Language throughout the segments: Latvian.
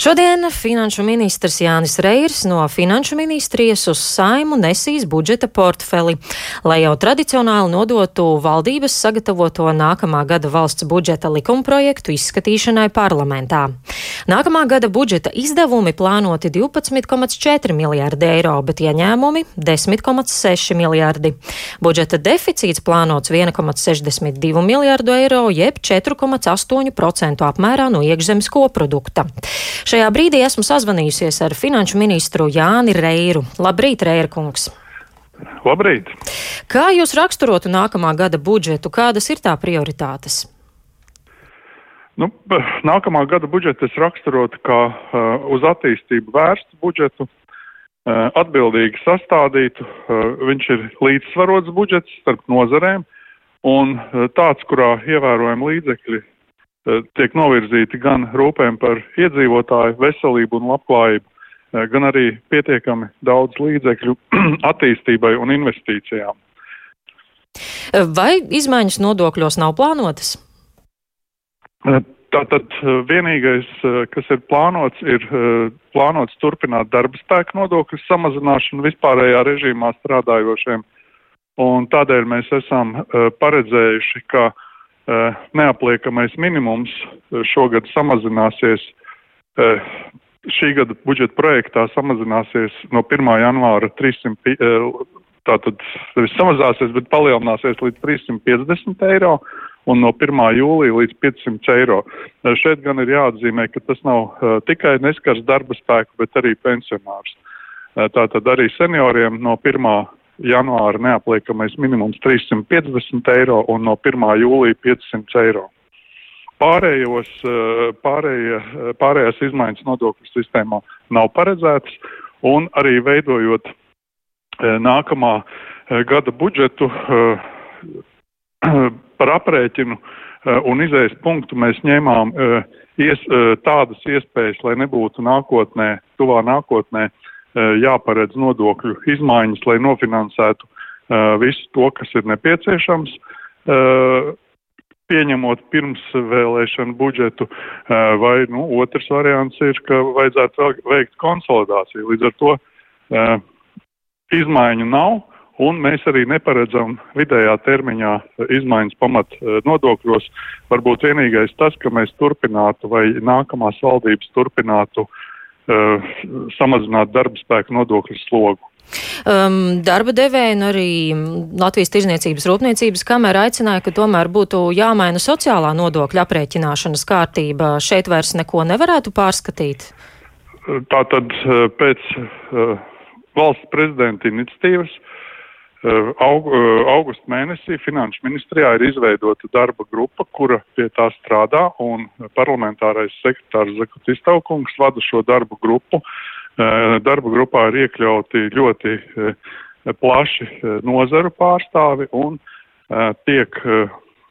Šodien finanšu ministrs Jānis Reirs no finanšu ministrijas uz saimu nesīs budžeta portfeli, lai jau tradicionāli nodotu valdības sagatavoto nākamā gada valsts budžeta likumprojektu izskatīšanai parlamentā. Nākamā gada budžeta izdevumi plānoti 12,4 miljārdi eiro, bet ieņēmumi - 10,6 miljārdi. Budžeta deficīts plānots 1,62 miljārdu eiro, jeb 4,8% apmērā no iekšzemes koprodukta. Šajā brīdī esmu sazvanījusies ar finanšu ministru Jāni Reiru. Labrīt, Reira kungs! Labrīt! Kā jūs raksturotu nākamā gada budžetu? Kādas ir tā prioritātes? Nu, nākamā gada budžetu es raksturotu kā uh, uz attīstību vērstu budžetu, uh, atbildīgi sastādītu. Uh, viņš ir līdzsvarots budžets starp nozarēm un uh, tāds, kurā ievērojami līdzekļi tiek novirzīti gan rūpēm par iedzīvotāju veselību un labklājību, eh, gan arī pietiekami daudz līdzekļu attīstībai un investīcijām. Vai izmaiņas nodokļos nav plānotas? Eh, tātad vienīgais, kas ir plānots, ir plānots turpināt darba spēku nodokļu samazināšanu vispārējā režīmā strādājošiem. Un tādēļ mēs esam paredzējuši, ka uh, Eh, neapliekamais minimums eh, šogad samazināsies, eh, šī gada budžeta projektā samazināsies no 1. janvāra 300, tātad nevis samazināsies, bet palielināsies līdz 350 eiro un no 1. jūlija līdz 500 eiro. Šeit gan ir jāatzīmē, ka tas nav tikai neskars darba spēku, bet arī pensionārs. Tātad arī senioriem no 1 janvāra neapliekamais minimums 350 eiro un no 1. jūlija 500 eiro. Pārējos, eh, pārējie, eh, pārējās izmaiņas nodokļu sistēmā nav paredzētas, un arī veidojot eh, nākamā gada budžetu par aprēķinu un izējas punktu mēs ņēmām ies, tādas iespējas, lai nebūtu nākotnē, tuvā nākotnē jāparedz nodokļu izmaiņas, lai nofinansētu uh, visu to, kas ir nepieciešams. Uh, pieņemot pirms vēlēšanu budžetu, vai nu, otrs variants ir, ka vajadzētu veikt konsolidāciju. Līdz ar to izmaiņu nav, un mēs arī neparedzam vidējā termiņā izmaiņas pamat nodokļos. Varbūt vienīgais tas, ka mēs turpinātu vai nākamās valdības turpinātu Uh, samazināt darba spēku nodokļu slogu. Um, darba devēja un arī Latvijas Tirzniecības rūpniecības kamera aicināja, ka tomēr būtu jāmaina sociālā nodokļa aprēķināšanas kārtība. Šeit vairs neko nevarētu pārskatīt. Tātad uh, pēc uh, valsts prezidenta iniciatīvas uh, aug, eh, augusta mēnesī Finanšu ministrijā ir izveidota darba grupa, kura pie tā strādā, un parlamentārais sekretārs Zakutis Taukungs vada šo darbu grupu. Eh, darba grupā ir iekļauti ļoti plaši nozaru pārstāvi un tiek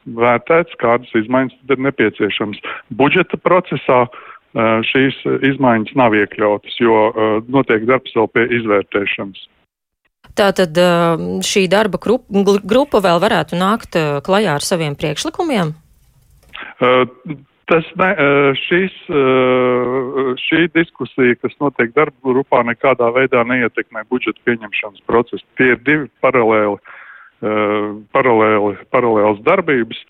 vērtēts, kādas izmaiņas tad ir nepieciešams. Budžeta procesā šīs izmaiņas nav iekļautas, jo notiek darbs vēl pie izvērtēšanas. Tātad šī darba grupa vēl varētu nākt klajā ar saviem priekšlikumiem? Tas ne, šīs, šī diskusija, kas notiek darba grupā, nekādā veidā neietekmē budžeta pieņemšanas procesu. Tie ir divi paralēli, paralēli, paralēlas darbības,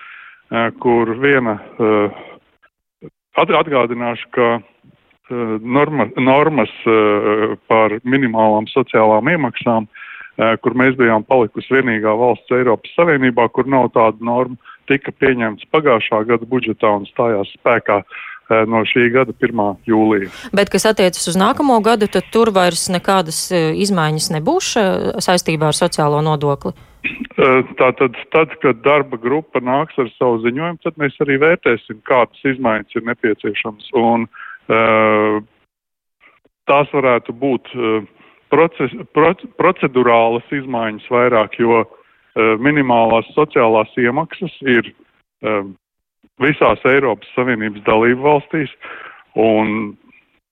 kur viena atgādināšu, ka norma, normas par minimālām sociālām iemaksām uh, kur mēs bijām palikusi vienīgā valsts Eiropas Savienībā, kur nav tāda norma, tika pieņemts pagājušā gada budžetā un stājās spēkā no šī gada 1. jūlija. Bet, kas attiecas uz nākamo gadu, tad tur vairs nekādas izmaiņas nebūs saistībā ar sociālo nodokli? Tātad, tad, kad darba grupa nāks ar savu ziņojumu, tad mēs arī vērtēsim, kādas izmaiņas ir nepieciešamas. Un, uh, tās varētu būt uh, proces, proc, procedurālas izmaiņas vairāk, jo uh, minimālās sociālās iemaksas ir um, visās Eiropas Savienības dalību valstīs, un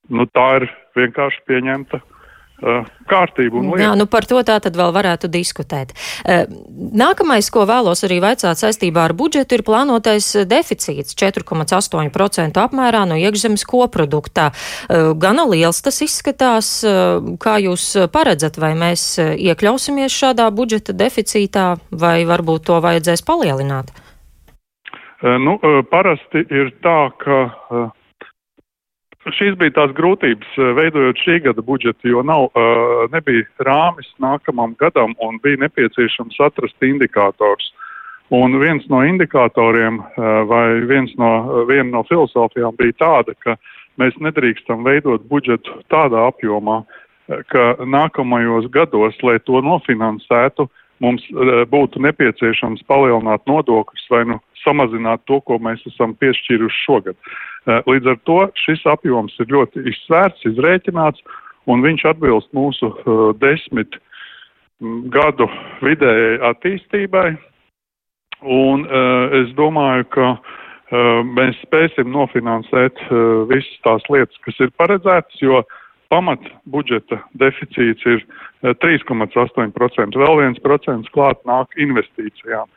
nu, tā ir vienkārši pieņemta uh, kārtību. Jā, nu par to tā tad vēl varētu diskutēt. Uh, nākamais, ko vēlos arī vaicāt saistībā ar budžetu, ir plānotais deficīts 4,8% apmērā no iekšzemes koprodukta. Uh, gana liels tas izskatās. Kā jūs paredzat, vai mēs iekļausimies šādā budžeta deficītā, vai varbūt to vajadzēs palielināt? Nu, parasti ir tā, ka šīs bija tās grūtības eh, veidojot šī gada budžetu, jo nav, uh, nebija rāmis nākamam gadam un bija nepieciešams atrast indikators. Un viens no indikatoriem uh, vai viens no, viena no filozofijām bija tāda, ka mēs nedrīkstam veidot budžetu tādā apjomā, ka nākamajos gados, lai to nofinansētu, mums uh, būtu nepieciešams palielināt nodokļus vai nu samazināt to, ko mēs esam piešķīruši šogad. Eh, līdz ar to šis apjoms ir ļoti izsvērts, izrēķināts, un viņš atbilst mūsu uh, desmit mm, gadu vidējai attīstībai. Un uh, es domāju, ka uh, mēs spēsim nofinansēt uh, visas tās lietas, kas ir paredzētas, jo pamat budžeta deficīts ir uh, 3,8%. Vēl viens procents klāt nāk investīcijām.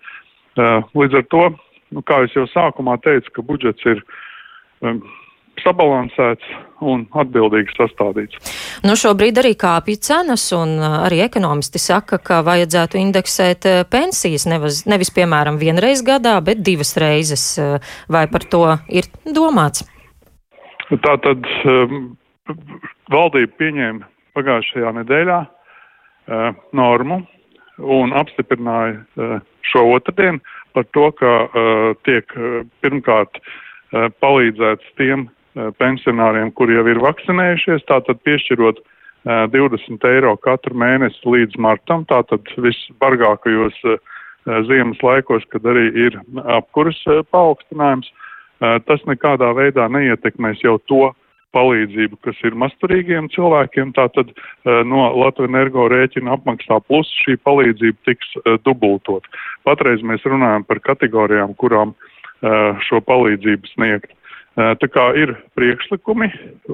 Uh, līdz ar to nu, kā es jau sākumā teicu, ka budžets ir um, sabalansēts un atbildīgi sastādīts. Nu, šobrīd arī kāpja cenas, un uh, arī ekonomisti saka, ka vajadzētu indeksēt uh, pensijas nevis, nevis piemēram, vienreiz gadā, bet divas reizes. Uh, vai par to ir domāts? Tā tad um, valdība pieņēma pagājušajā nedēļā uh, normu un apstiprināja uh, šo otrdienu par to, ka uh, tiek pirmkārt palīdzēts tiem uh, pensionāriem, kuri jau ir vakcinējušies, tātad piešķirot uh, 20 eiro katru mēnesi līdz martam, tātad visbargākajos ziemas laikos, kad arī ir apkuras paaugstinājums. Tas nekādā veidā neietekmēs jau to palīdzību, kas ir masturīgiem cilvēkiem, tātad no Latvijas energo rēķina apmaksā plus šī palīdzība tiks dubultot. Patreiz mēs runājam par kategorijām, kurām uh, šo palīdzību sniegt. Tā kā ir priekšlikumi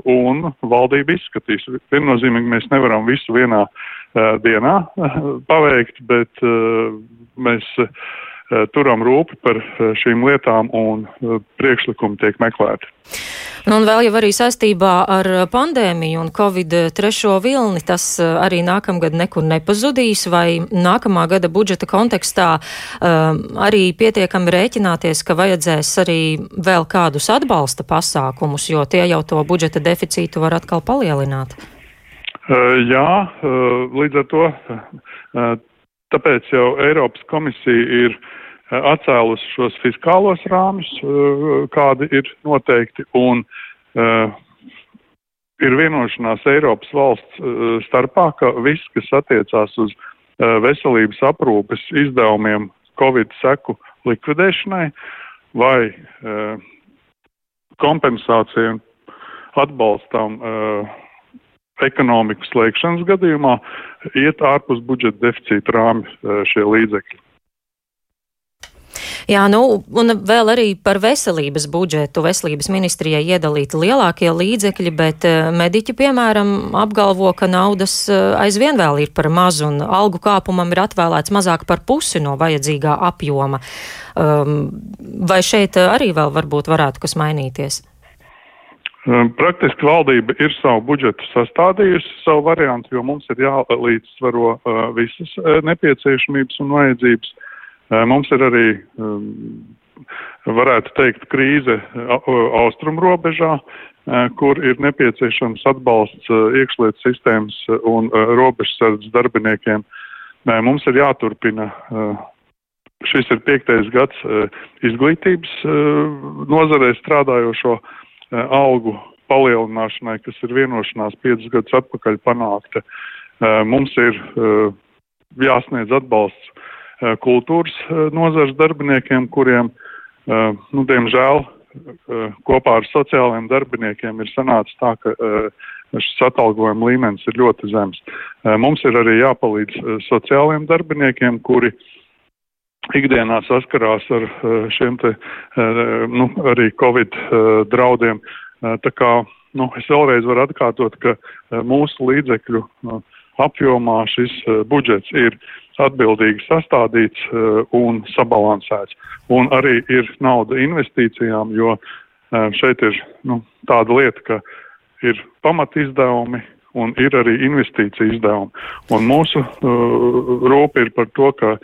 un valdība izskatīs. Viennozīmīgi mēs nevaram visu vienā dienā paveikt, bet mēs turam rūpi par šīm lietām un priekšlikumi tiek meklēti. Nu, un vēl jau arī saistībā ar pandēmiju un Covid trešo vilni tas eh, arī nākamgad nekur nepazudīs, vai nākamā gada budžeta kontekstā um, arī pietiekami rēķināties, ka vajadzēs arī vēl kādus atbalsta pasākumus, jo tie jau to budžeta deficītu var atkal palielināt. Uh, jā, uh, līdz ar to, uh, tāpēc jau Eiropas komisija ir uh, atcēlus šos fiskālos rāmus, eh, kādi ir noteikti, un uh, ir vienošanās Eiropas valsts starpā, ka viss, kas attiecās uz veselības aprūpes izdevumiem Covid seku likvidēšanai vai kompensācijai un atbalstam ekonomikas slēgšanas gadījumā, iet ārpus budžeta deficīta rāmi šie līdzekļi. Jā, nu, un vēl arī par veselības budžetu. Veselības ministrijai iedalīti lielākie līdzekļi, bet eh, mediķi, piemēram, apgalvo, ka naudas eh, aizvien vēl ir par mazu un algu kāpumam ir atvēlēts mazāk par pusi no vajadzīgā apjoma. Um, vai šeit arī vēl varbūt varētu kas mainīties? Um, praktiski valdība ir savu budžetu sastādījusi, savu variantu, jo mums ir jālīdzsvaro uh, visas uh, nepieciešamības un vajadzības. Uh, Mums ir arī, varētu teikt, krīze austrumu robežā, kur ir nepieciešams atbalsts iekšlietu sistēmas un robežsardzes darbiniekiem. Mums ir jāturpina, šis ir piektais gads izglītības nozarē strādājošo algu palielināšanai, kas ir vienošanās piecus gadus atpakaļ panākta. Mums ir jāsniedz atbalsts Eh, kultūras eh, nozars darbiniekiem, kuriem, eh, nu, diemžēl, kopā ar sociālajiem darbiniekiem ir sanācis tā, ka šis atalgojuma līmenis ir ļoti zems. Mums ir arī jāpalīdz sociālajiem darbiniekiem, kuri ikdienā saskarās ar šiem te, nu, arī Covid draudiem. Tā kā nu, es vēlreiz varu atkārtot, ka mūsu līdzekļu apjomā šis budžets ir atbildīgi sastādīts un sabalansēts. Un arī ir nauda investīcijām, jo šeit ir nu, tāda lieta, ka ir pamatizdevumi, un ir arī investīcija izdevumi. Un mūsu uh, rūp ir par to, ka uh,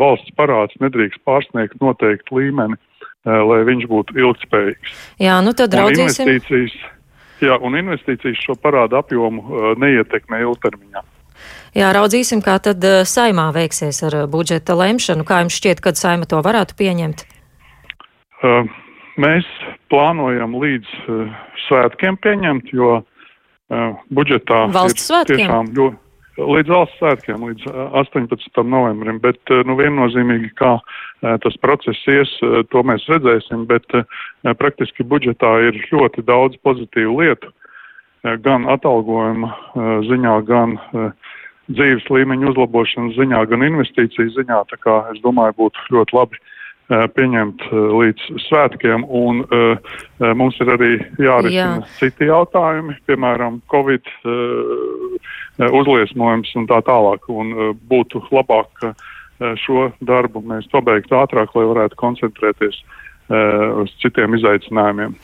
valsts parāds nedrīkst pārsniegt noteiktu līmeni, uh, lai viņš būtu ilgspējīgs. Jā, nu tad raudzīsim. Jā, un investīcijas šo parādu apjomu uh, neietekmē ilgtermiņā. Jā, raudzīsim, kā tad uh, saimā veiksies ar uh, budžeta lemšanu. Kā jums šķiet, kad saima to varētu pieņemt? Uh, mēs plānojam līdz uh, svētkiem pieņemt, jo uh, budžetā valsts svētkiem. tiešām ļoti. Līdz valsts svētkiem, līdz 18. novembrim, bet nu, viennozīmīgi, kā tas process ies, to mēs redzēsim, bet praktiski budžetā ir ļoti daudz pozitīvu lietu, gan atalgojuma ziņā, gan dzīves līmeņa uzlabošanas ziņā, gan investīciju ziņā, tā kā es domāju būtu ļoti labi pieņemt līdz svētkiem, un uh, mums ir arī jārisina Jā. citi jautājumi, piemēram, Covid uh, uzliesmojums un tā tālāk, un uh, būtu labāk, ka šo darbu mēs pabeigtu ātrāk, lai varētu koncentrēties uz citiem izaicinājumiem.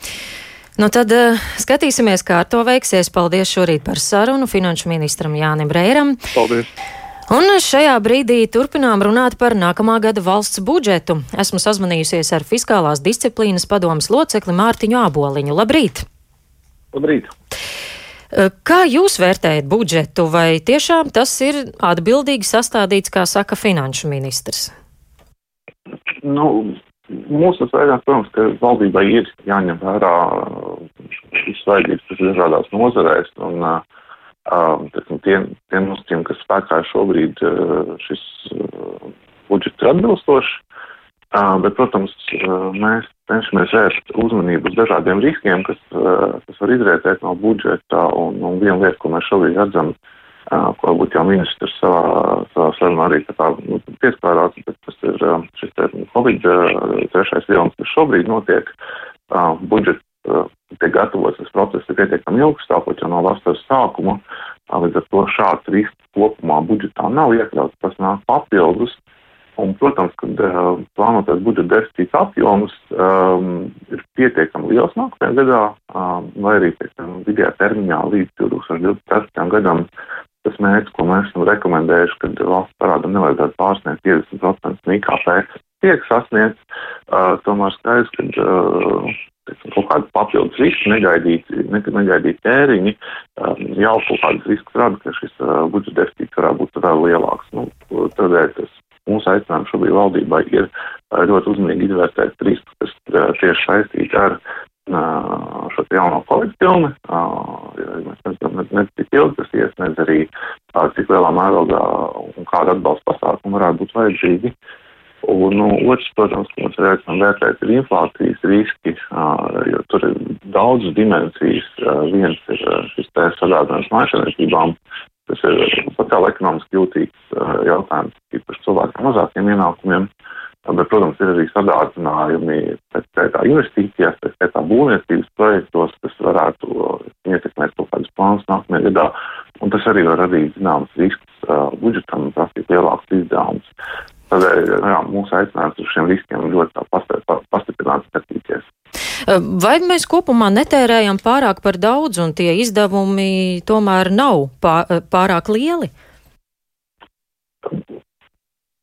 Nu tad uh, skatīsimies, kā ar to veiksies. Paldies šorīt par sarunu finanšu ministram Jānim Reiram. Paldies! Un šajā brīdī turpinām runāt par nākamā gada valsts budžetu. Esmu sazvanījusies ar Fiskālās disciplīnas padomas locekli Mārtiņu Āboliņu. Labrīt! Labrīt! Kā jūs vērtējat budžetu, vai tiešām tas ir atbildīgi sastādīts, kā saka finanšu ministrs? Nu, mūsu vērtējums, protams, ka valdībai ir jāņem vērā šīs vajadzības, kas ir dažādās nozarēs, un uh, Tātad tie, tie nosacījumi, kas spēkā šobrīd šis budžets ir atbilstošs, bet, protams, mēs cenšamies vērst uzmanību uz dažādiem riskiem, kas, kas var izrietēt no budžeta, un, un viena lieta, ko mēs šobrīd redzam, ko varbūt jau ministrs savā, savā sarunā arī tā nu, pieskārās, bet tas ir šis te Covid trešais vilnis, kas šobrīd notiek, budžets tiek gatavots, tas process ir pietiekami ilgs, stāvot jau no vasaras sākuma. Līdz ar to šāds risks kopumā budžetā nav iekļauts, tas nāk papildus. Un, protams, kad uh, plānotais budžeta deficīts apjoms um, ir pietiekami liels nākamajā gadā, um, vai arī pietiekami vidējā termiņā līdz 2024. gadam, tas mērķis, ko mēs esam rekomendējuši, kad valsts parādam nevajadzētu pārsniegt 50% no IKP, tiek sasniegts. Uh, tomēr skaidrs, ka uh, teiksim, kaut kādi papildus riski, negaidīti, negaidīti tēriņi, um, jau kaut kādas risks rada, ka šis uh, budžeta deficīts varētu būt vēl lielāks. Nu, tādēļ tas mūsu aicinājums šobrīd valdībai ir ļoti uzmanīgi izvērtēt riskus, kas tieši saistīti ar uh, šo jauno. Uh, mēs nezinām, ne, ne cik ilgi tas ies, ne arī cik lielā mērogā un kāda atbalsta pasākuma varētu būt vajadzīgi. Un nu, otrs, protams, ko mēs redzam vērtēt, ir inflācijas riski, jo tur ir daudzas dimensijas. Viens ir šis te sadārdzinājums mājasemniecībām, tas ir sociāli ekonomiski jūtīgs jautājums, īpaši cilvēkiem mazākiem ienākumiem. Bet, protams, ir arī sadārdzinājumi pēc tā investīcijās, pēc tā būvniecības projektos, kas varētu ietekmēt kaut kādus plānus nākamajā gadā. Un tas arī var radīt zināmas risks uh, budžetam, prasīt lielākus izdevumus. Tādēļ jā, mūsu aicinājums uz šiem riskiem ļoti pastiprināti skatīties. Vai mēs kopumā netērējam pārāk par daudz un tie izdevumi tomēr nav pārāk lieli?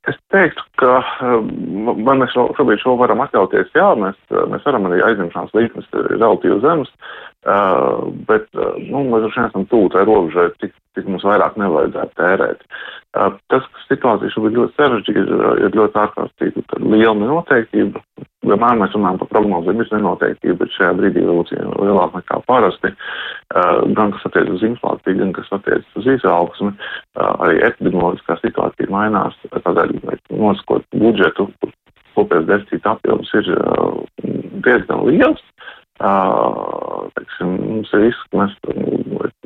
Es teiktu, ka man mēs šobrīd šo varam atļauties. Jā, mēs, mēs varam arī aizņemšanas līknes relatīvi zemes, bet nu, mēs droši vien esam tuvu tai robežai, cik, cik mums vairāk nevajadzētu tērēt. Tas, ka situācija šobrīd ļoti sarežģīta, ir, ir ļoti ārkārtīgi liela nenoteiktība. Vienmēr mēs runājam par prognozēm, ir nenoteiktība, bet šajā brīdī vēl ir lielāka nekā parasti. Gan kas attiec uz inflāciju, gan kas attiec uz izaugsmi, arī epidemioloģiskā situācija mainās. Tādēļ, nosakot budžetu, kopējais deficīta apjoms ir diezgan liels. Uh, teiksim, mums ir risks, ka mēs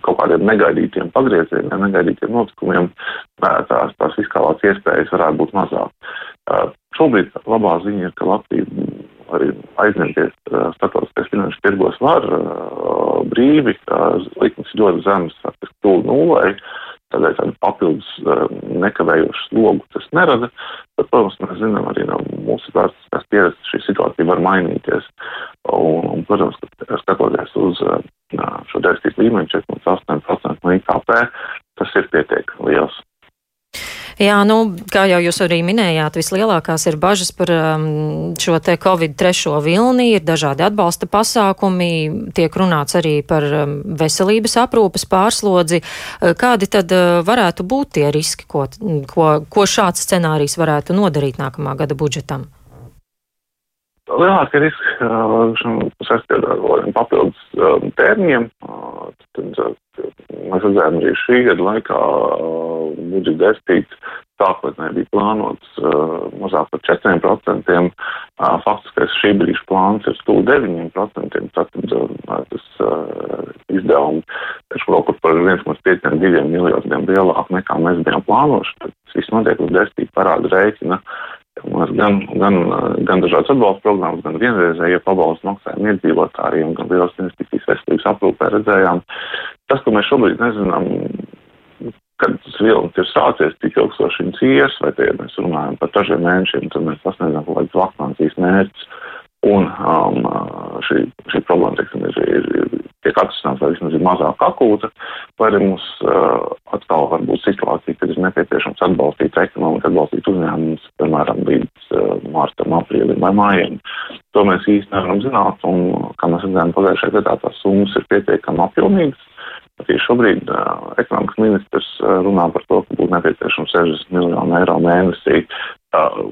kaut kādiem negaidītiem pagriezieniem, negaidītiem notikumiem tās, tās fiskālās iespējas varētu būt mazāk. Uh, šobrīd labā ziņa ir, ka Latvija arī aizņemties starptautiskais finanšu tirgos var brīvi, likmes ļoti zemes, faktiski tuvu nulai. Tādēļ tādu papildus nekavējošu slogu tas nerada. Bet, protams, mēs zinām arī no mūsu vēsturiskās pieredzes, šī situācija var mainīties. Un, un protams, ka skatoties uz šo deficītu līmeni 4,8% no IKP, tas ir pietiekami liels. Jā, nu, kā jau jūs arī minējāt, vislielākās ir bažas par um, šo te Covid trešo vilni, ir dažādi atbalsta pasākumi, tiek runāts arī par um, veselības aprūpas pārslodzi. Uh, kādi tad uh, varētu būt tie riski, ko, ko, ko šāds scenārijs varētu nodarīt nākamā gada budžetam? Lielākie riski uh, saistībā ar papildus um, tērmiem. Uh, tad, uh, mēs redzējām arī šī gada laikā budžeta deficīts sākotnēji bija plānots mazāk par 4%. Faktiskais šī brīža plāns ir stūl 9%. Tātad tas izdevumi taču kaut kur par 1,52 miljardiem lielāk nekā mēs bijām plānojuši. Tas viss notiek uz deficīta parāda rēķina. Gan, gan, gan dažādas atbalsta programmas, gan vienreizēja pabalstu maksājumu iedzīvotājiem, gan lielas investīcijas veselības aprūpē redzējām. Tas, ko mēs šobrīd nezinām, kad tas vilnis ir sācies, cik ilgstoši viņš ies, vai tie mēs runājam par dažiem mēnešiem, tad mēs sasniedzam kaut kādus vakcinācijas mērķus. Un um, šī, šī problēma, teiksim, ir, ir, ir tiek atrisināta vai vismaz ir mazāk akūta, vai arī mums uh, atkal var būt situācija, kad ir nepieciešams atbalstīt ekonomiku, atbalstīt uzņēmumus, piemēram, līdz uh, martam, aprīlim vai mājiem. To mēs īsti nevaram zināt, un, kā mēs redzējām, pagājušajā gadā tās summas ir pietiekami apjomīgas. Tieši šobrīd uh, ekonomikas ministrs uh, runā par to, ka būtu nepieciešams 60 miljonu eiro mēnesī uh,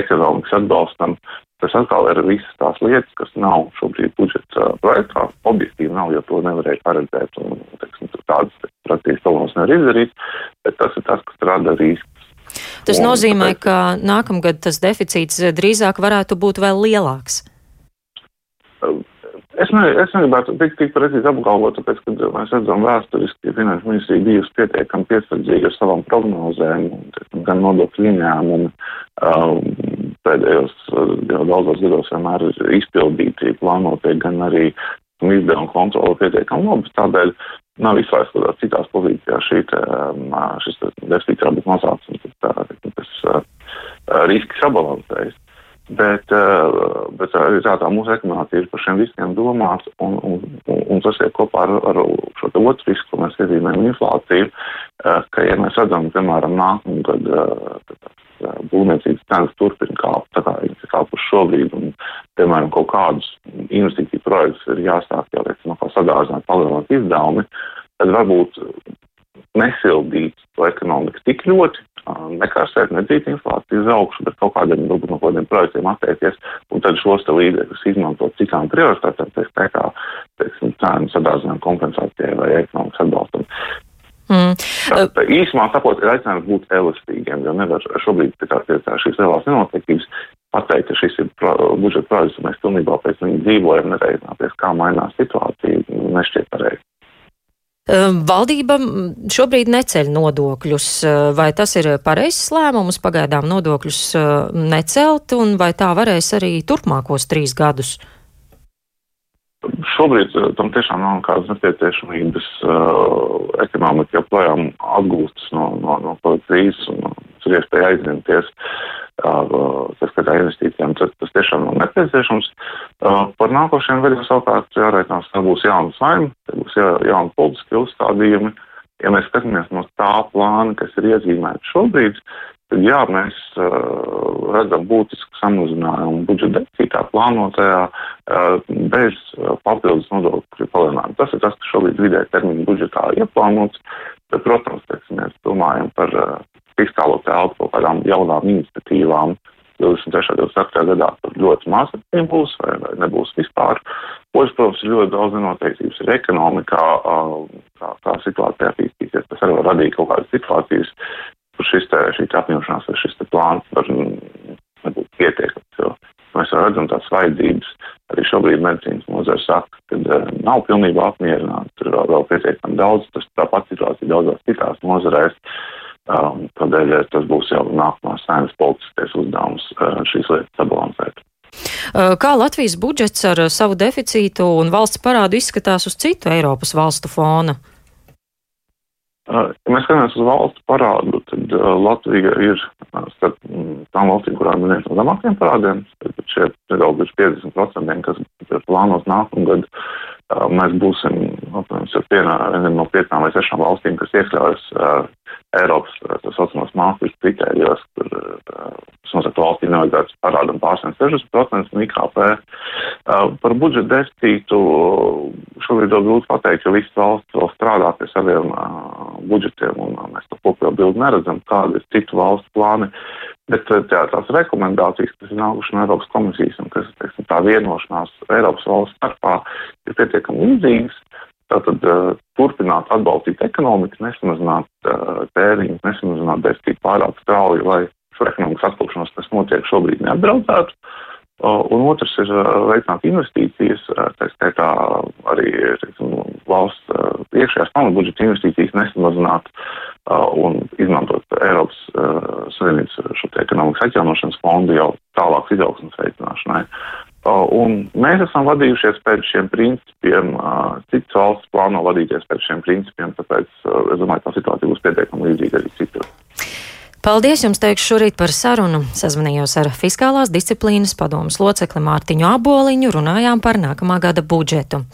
ekonomikas atbalstam. Tas atkal ir visas tās lietas, kas nav šobrīd budžeta projektā. Objektīvi nav, jo to nevarēja paredzēt un teiksim, tādas praktiski problēmas nevar izdarīt, bet tas ir tas, kas rada riskus. Tas un, nozīmē, tāpēc, ka nākamgad tas deficīts drīzāk varētu būt vēl lielāks. Es, ne, es negribētu tik, tik precīzi apgalvot, tāpēc, ka mēs redzam vēsturiski, ka finanšu ministrija bijusi pietiekami piesardzīga ar savām prognozēm, gan nodokļu ieņēmumu um, pēdējos jau daudzos gados vienmēr ir izpildīti plānotie, gan arī izdevuma kontrola pietiekami labi. Tādēļ nav izslēgts, citās pozīcijās šī um, šis deficīts var būt mazāks un tas, riski sabalansējas. Bet, eh, bet arī tādā mūsu ekonomika ir par šiem riskiem domāts, un, un, un tas ir kopā ar, ar šo otru risku, ko mēs iezīmējam inflāciju, eh, ka, ja mēs redzam, piemēram, nākamgad eh, būvniecības cenas turpina kāpt, tā kā viņas ir kāpuši šobrīd, un, piemēram, kaut kādus investīciju projektus ir jāsāk jau, teiksim, kā sadārdzināt, palielināt izdevumi, tad varbūt nesildīt to ekonomiku tik ļoti, nekarsēt, nedzīt inflāciju uz augšu, bet kaut kādiem, no kādiem projektiem atteikties un tad šos te līdzekļus izmantot citām prioritātēm, tā kā, teiksim, cēnu sadārzinājumu kompensācijai vai ekonomikas atbalstam. Mm. Tā, tā īsumā sakot, ir aicinājums būt elastīgiem, jo nevar šobrīd kā šīs lielās nenoteiktības pateikt, ka šis ir pro, budžeta projekts, un mēs pilnībā pēc viņa dzīvojam, nereizināties, kā mainās situācija, nešķiet pareizi. Ehm, valdība šobrīd neceļ nodokļus. Ehm, vai tas ir pareizs lēmums pagaidām nodokļus ehm, necelt, un vai tā varēs arī turpmākos trīs gadus? Šobrīd tam tiešām nav nekādas nepieciešamības. Uh, ekonomika joprojām atgūstas no, no, no krīzes un ir iespēja aizņemties. Uh, tas, ka tā investīcijām tas, tas tiešām nav nepieciešams. Uh, par nākošajiem gadiem savukārt jārēķinās, ka būs jauna saima, būs jā, jauna politiska uzstādījumi. Ja mēs skatāmies no tā plāna, kas ir iezīmēts šobrīd, tad jā, mēs uh, redzam būtisku samazinājumu budžeta deficītā plānotajā uh, bez uh, papildus nodokļu palielinājuma. Tas ir tas, kas šobrīd vidē termiņa budžetā ieplānots, bet, protams, teiksim, mēs domājam par fiskālo telpu kaut kādām jaunām iniciatīvām. 23. un 24. gadā tur ļoti maz būs vai, vai nebūs vispār. Otrs, protams, ir ļoti daudz nenoteiktības ir ekonomikā, kā, kā situācija attīstīsies. Tas arī var radīt kaut kādas situācijas, šis te, šī apņemšanās vai šis plāns var nebūt pietiekams. Jo mēs redzam tās vajadzības. Arī šobrīd medicīnas nozara saka, ka uh, nav pilnībā apmierināta. Tur vēl, vēl pietiekami daudz, tas tāpat situācija daudzās citās nozarēs. Um, tādēļ tas būs jau nākamās sēnes politiskais uzdevums uh, šīs lietas sabalansēt. Kā Latvijas budžets ar savu deficītu un valsts parādu izskatās uz citu Eiropas valstu fona? Ja mēs skatāmies uz valsts parādu, tad Latvija ir starp tām valstīm, kurām ir viens no zemākajiem parādiem. Tad šie nedaudz virs 50%, kas ir plānos nākamgad, mēs būsim apmēram vienā no piecām vai sešām valstīm, kas iekļaujas Eiropas tā saucamās mākslas kritērijos, kur noteikti valstī nevajadzētu parādam pārsniegt 60% no IKP. Par budžeta deficītu šobrīd vēl grūti pateikt, jo visas valsts vēl strādā pie saviem budžetiem, un mēs to kopējo bildi neredzam, kāda ir citu valstu plāni. Bet tā, tās rekomendācijas, kas ir nākušas no Eiropas komisijas un kas, teiksim, tā vienošanās Eiropas valsts starpā, ir pietiekami līdzīgas. Tātad uh, turpināt atbalstīt ekonomiku, nesamazināt uh, tēriņus, nesamazināt deficītu pārāk strauji, lai šo ekonomikas atpūšanos, kas notiek šobrīd, neapdraudētu. Un otrs ir veicināt investīcijas, tā skaitā arī teiksim, valsts iekšējās pamatbudžeta investīcijas nesamazināt un izmantot Eiropas Savienības šo ekonomikas atjaunošanas fondu jau tālākas izaugsmas veicināšanai. Un mēs esam vadījušies pēc šiem principiem, citas valsts plāno vadīties pēc šiem principiem, tāpēc es domāju, tā situācija būs pietiekami līdzīga arī citur. Paldies jums teikšu šorīt par sarunu. Sazvanījos ar Fiskālās disciplīnas padomas locekli Mārtiņu Aboliņu, runājām par nākamā gada budžetu.